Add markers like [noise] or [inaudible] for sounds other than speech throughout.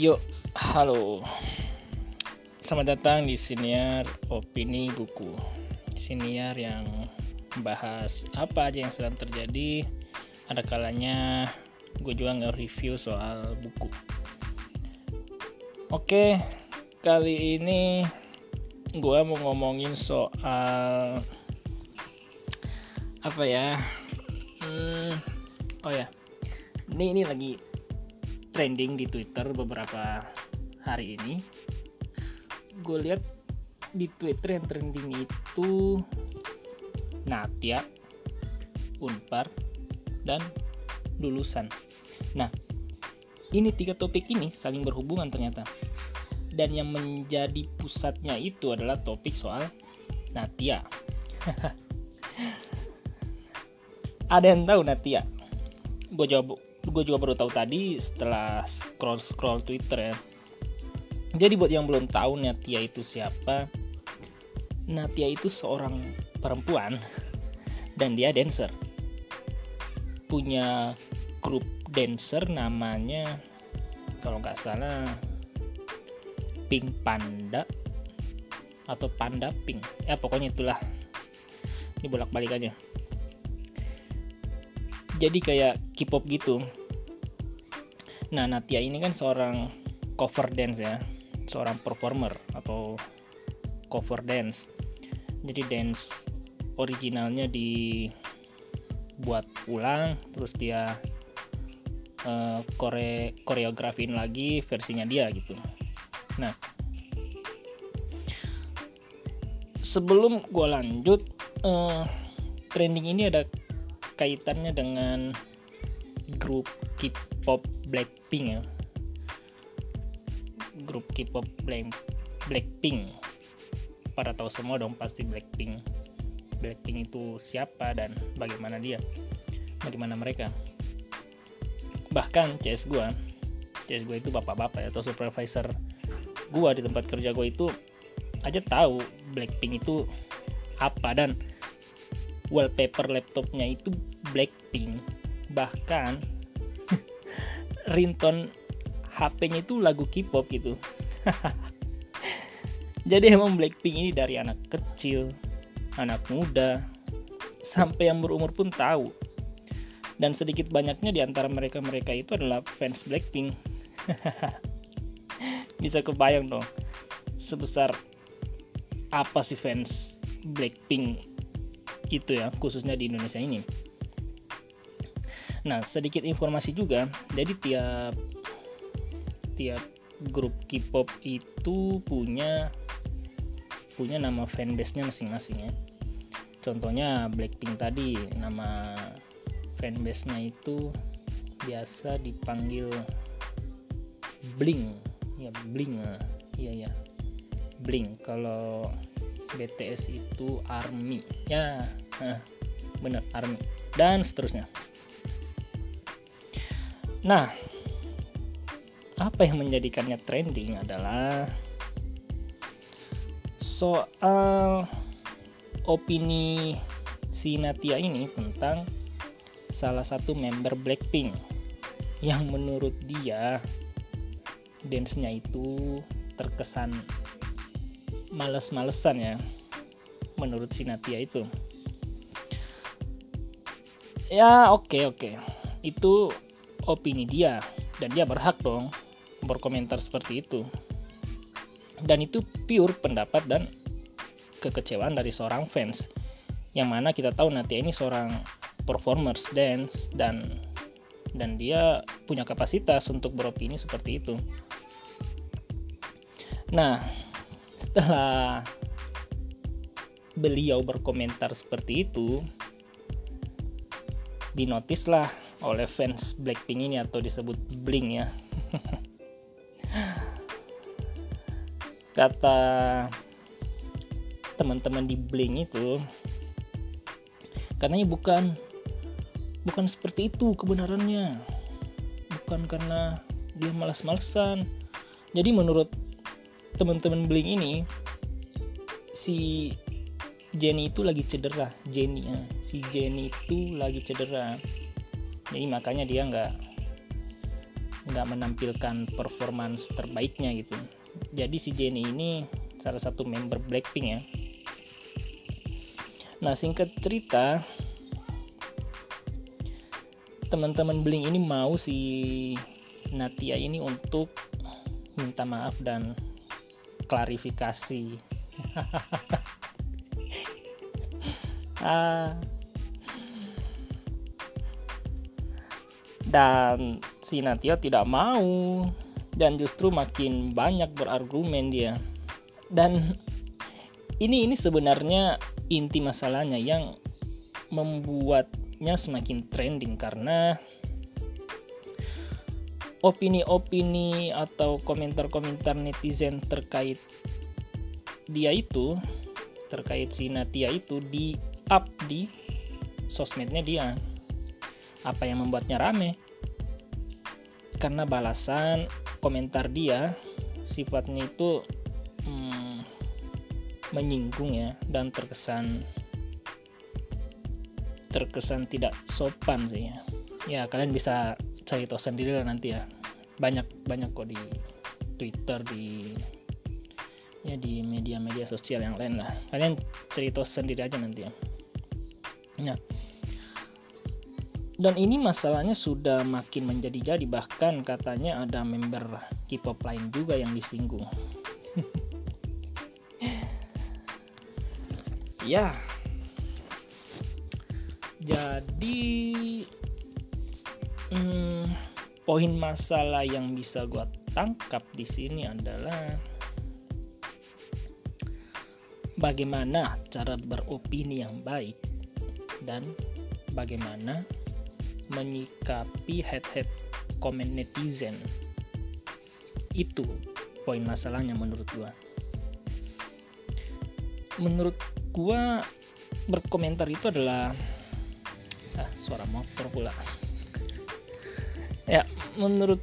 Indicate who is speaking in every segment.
Speaker 1: Yuk, halo. Selamat datang di Siniar Opini Buku. Siniar yang membahas apa aja yang sedang terjadi. Ada kalanya gue juga nge-review soal buku. Oke, kali ini gue mau ngomongin soal apa ya? Hmm, oh ya, ini ini lagi trending di Twitter beberapa hari ini. Gue lihat di Twitter yang trending itu Natya, Unpar, dan lulusan. Nah, ini tiga topik ini saling berhubungan ternyata. Dan yang menjadi pusatnya itu adalah topik soal Natya. [laughs] Ada yang tahu Natya? Gue jawab gue juga baru tahu tadi setelah scroll scroll Twitter ya. Jadi buat yang belum tahu Natya itu siapa, Natya itu seorang perempuan [laughs] dan dia dancer. Punya grup dancer namanya kalau nggak salah Pink Panda atau Panda Pink. Ya pokoknya itulah. Ini bolak-balik aja jadi kayak K-pop gitu. Nah, Natya ini kan seorang cover dance ya, seorang performer atau cover dance. Jadi dance originalnya dibuat ulang, terus dia uh, kore koreografin lagi versinya dia gitu. Nah, sebelum gue lanjut, uh, trending ini ada kaitannya dengan grup K-pop Blackpink ya. Grup K-pop Blackpink. Pada tahu semua dong pasti Blackpink. Blackpink itu siapa dan bagaimana dia? Bagaimana mereka? Bahkan CS gue CS gue itu bapak-bapak atau supervisor gue di tempat kerja gue itu aja tahu Blackpink itu apa dan wallpaper laptopnya itu Blackpink bahkan ringtone HP-nya itu lagu K-pop gitu. [laughs] Jadi emang Blackpink ini dari anak kecil anak muda sampai yang berumur pun tahu. Dan sedikit banyaknya di antara mereka-mereka itu adalah fans Blackpink. [laughs] Bisa kebayang dong sebesar apa sih fans Blackpink itu ya khususnya di Indonesia ini nah sedikit informasi juga. Jadi tiap tiap grup K-pop itu punya punya nama fanbase-nya masing-masing ya. Contohnya Blackpink tadi nama fanbase-nya itu biasa dipanggil Bling. Ya Bling. Iya ya Bling. Kalau BTS itu ARMY. Ya nah, bener ARMY. Dan seterusnya nah apa yang menjadikannya trending adalah soal opini si Natia ini tentang salah satu member Blackpink yang menurut dia dance-nya itu terkesan males-malesan ya menurut si Natia itu ya oke okay, oke okay. itu opini dia dan dia berhak dong berkomentar seperti itu. Dan itu pure pendapat dan kekecewaan dari seorang fans yang mana kita tahu Natia ini seorang performers dance dan dan dia punya kapasitas untuk beropini seperti itu. Nah setelah beliau berkomentar seperti itu dinotislah oleh fans Blackpink ini atau disebut Blink ya. [laughs] Kata teman-teman di Blink itu katanya bukan bukan seperti itu kebenarannya. Bukan karena dia malas-malesan. Jadi menurut teman-teman Blink ini si Jenny itu lagi cedera Jenny ya. si Jenny itu lagi cedera jadi makanya dia nggak nggak menampilkan performance terbaiknya gitu. Jadi si Jennie ini salah satu member Blackpink ya. Nah singkat cerita teman-teman Blink ini mau si Natia ini untuk minta maaf dan klarifikasi. [laughs] Ah. Dan si Natia tidak mau. Dan justru makin banyak berargumen dia. Dan ini ini sebenarnya inti masalahnya yang membuatnya semakin trending karena opini-opini atau komentar-komentar netizen terkait dia itu terkait si Natia itu di up di sosmednya dia apa yang membuatnya rame. Karena balasan komentar dia sifatnya itu hmm, menyinggung ya dan terkesan terkesan tidak sopan sih ya. Ya kalian bisa cari tahu sendiri lah nanti ya. Banyak banyak kok di Twitter di ya di media-media sosial yang lain lah. Kalian cerita sendiri aja nanti ya. Nah dan ini masalahnya sudah makin menjadi-jadi bahkan katanya ada member K-pop lain juga yang disinggung. [laughs] Ya. Jadi hmm, poin masalah yang bisa gue tangkap di sini adalah bagaimana cara beropini yang baik dan bagaimana menyikapi head-head komen netizen. Itu poin masalahnya menurut gua. Menurut gua berkomentar itu adalah ah suara motor pula. Ya menurut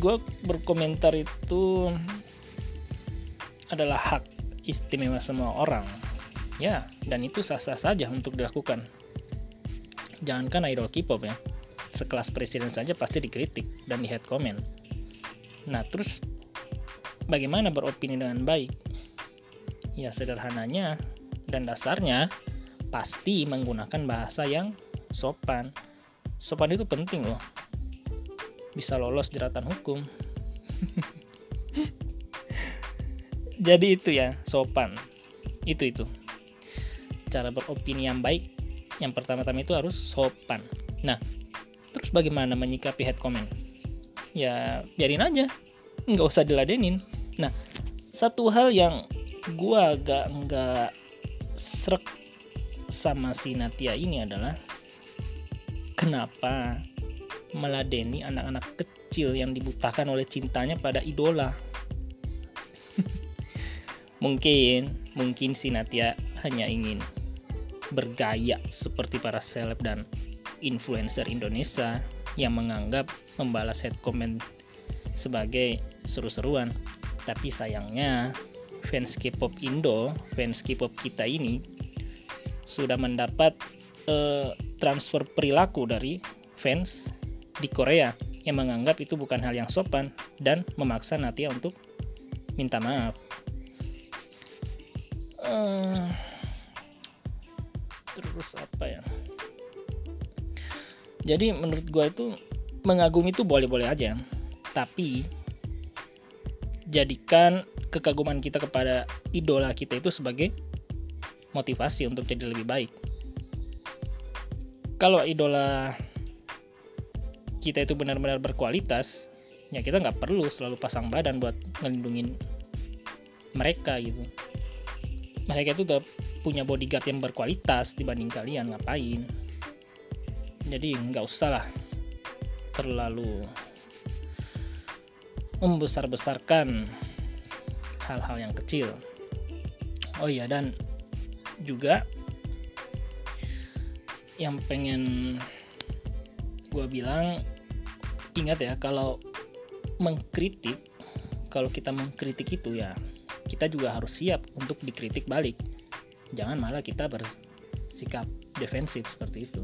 Speaker 1: gua berkomentar itu adalah hak istimewa semua orang. Ya dan itu sah-sah saja untuk dilakukan jangankan idol K-pop ya. Sekelas presiden saja pasti dikritik dan di head comment. Nah terus bagaimana beropini dengan baik? Ya sederhananya dan dasarnya pasti menggunakan bahasa yang sopan. Sopan itu penting loh. Bisa lolos jeratan hukum. [laughs] Jadi itu ya sopan. Itu itu. Cara beropini yang baik yang pertama-tama itu harus sopan. Nah terus bagaimana menyikapi head comment? Ya biarin aja. Nggak usah diladenin. Nah satu hal yang gua agak nggak serak sama si Natia ini adalah kenapa meladeni anak-anak kecil yang dibutakan oleh cintanya pada idola. [laughs] Mungkin mungkin si Natia hanya ingin bergaya seperti para seleb dan influencer Indonesia yang menganggap membalas head comment sebagai seru-seruan. Tapi sayangnya fans K-pop Indo, fans K-pop kita ini sudah mendapat uh, transfer perilaku dari fans di Korea yang menganggap itu bukan hal yang sopan dan memaksa Natia untuk minta maaf. Uh, apa ya. Jadi menurut gue itu mengagumi itu boleh-boleh aja. Tapi jadikan kekaguman kita kepada idola kita itu sebagai motivasi untuk jadi lebih baik. Kalau idola kita itu benar-benar berkualitas ya kita nggak perlu selalu pasang badan buat ngelindungin mereka gitu. Mereka itu punya bodyguard yang berkualitas dibanding kalian ngapain? Jadi nggak usah lah terlalu membesar-besarkan hal-hal yang kecil. Oh iya dan juga yang pengen gue bilang ingat ya kalau mengkritik kalau kita mengkritik itu ya kita juga harus siap untuk dikritik balik jangan malah kita bersikap defensif seperti itu.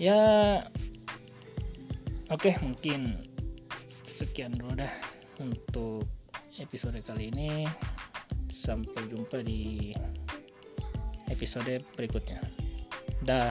Speaker 1: Ya oke mungkin sekian dulu dah untuk episode kali ini. Sampai jumpa di episode berikutnya. Dah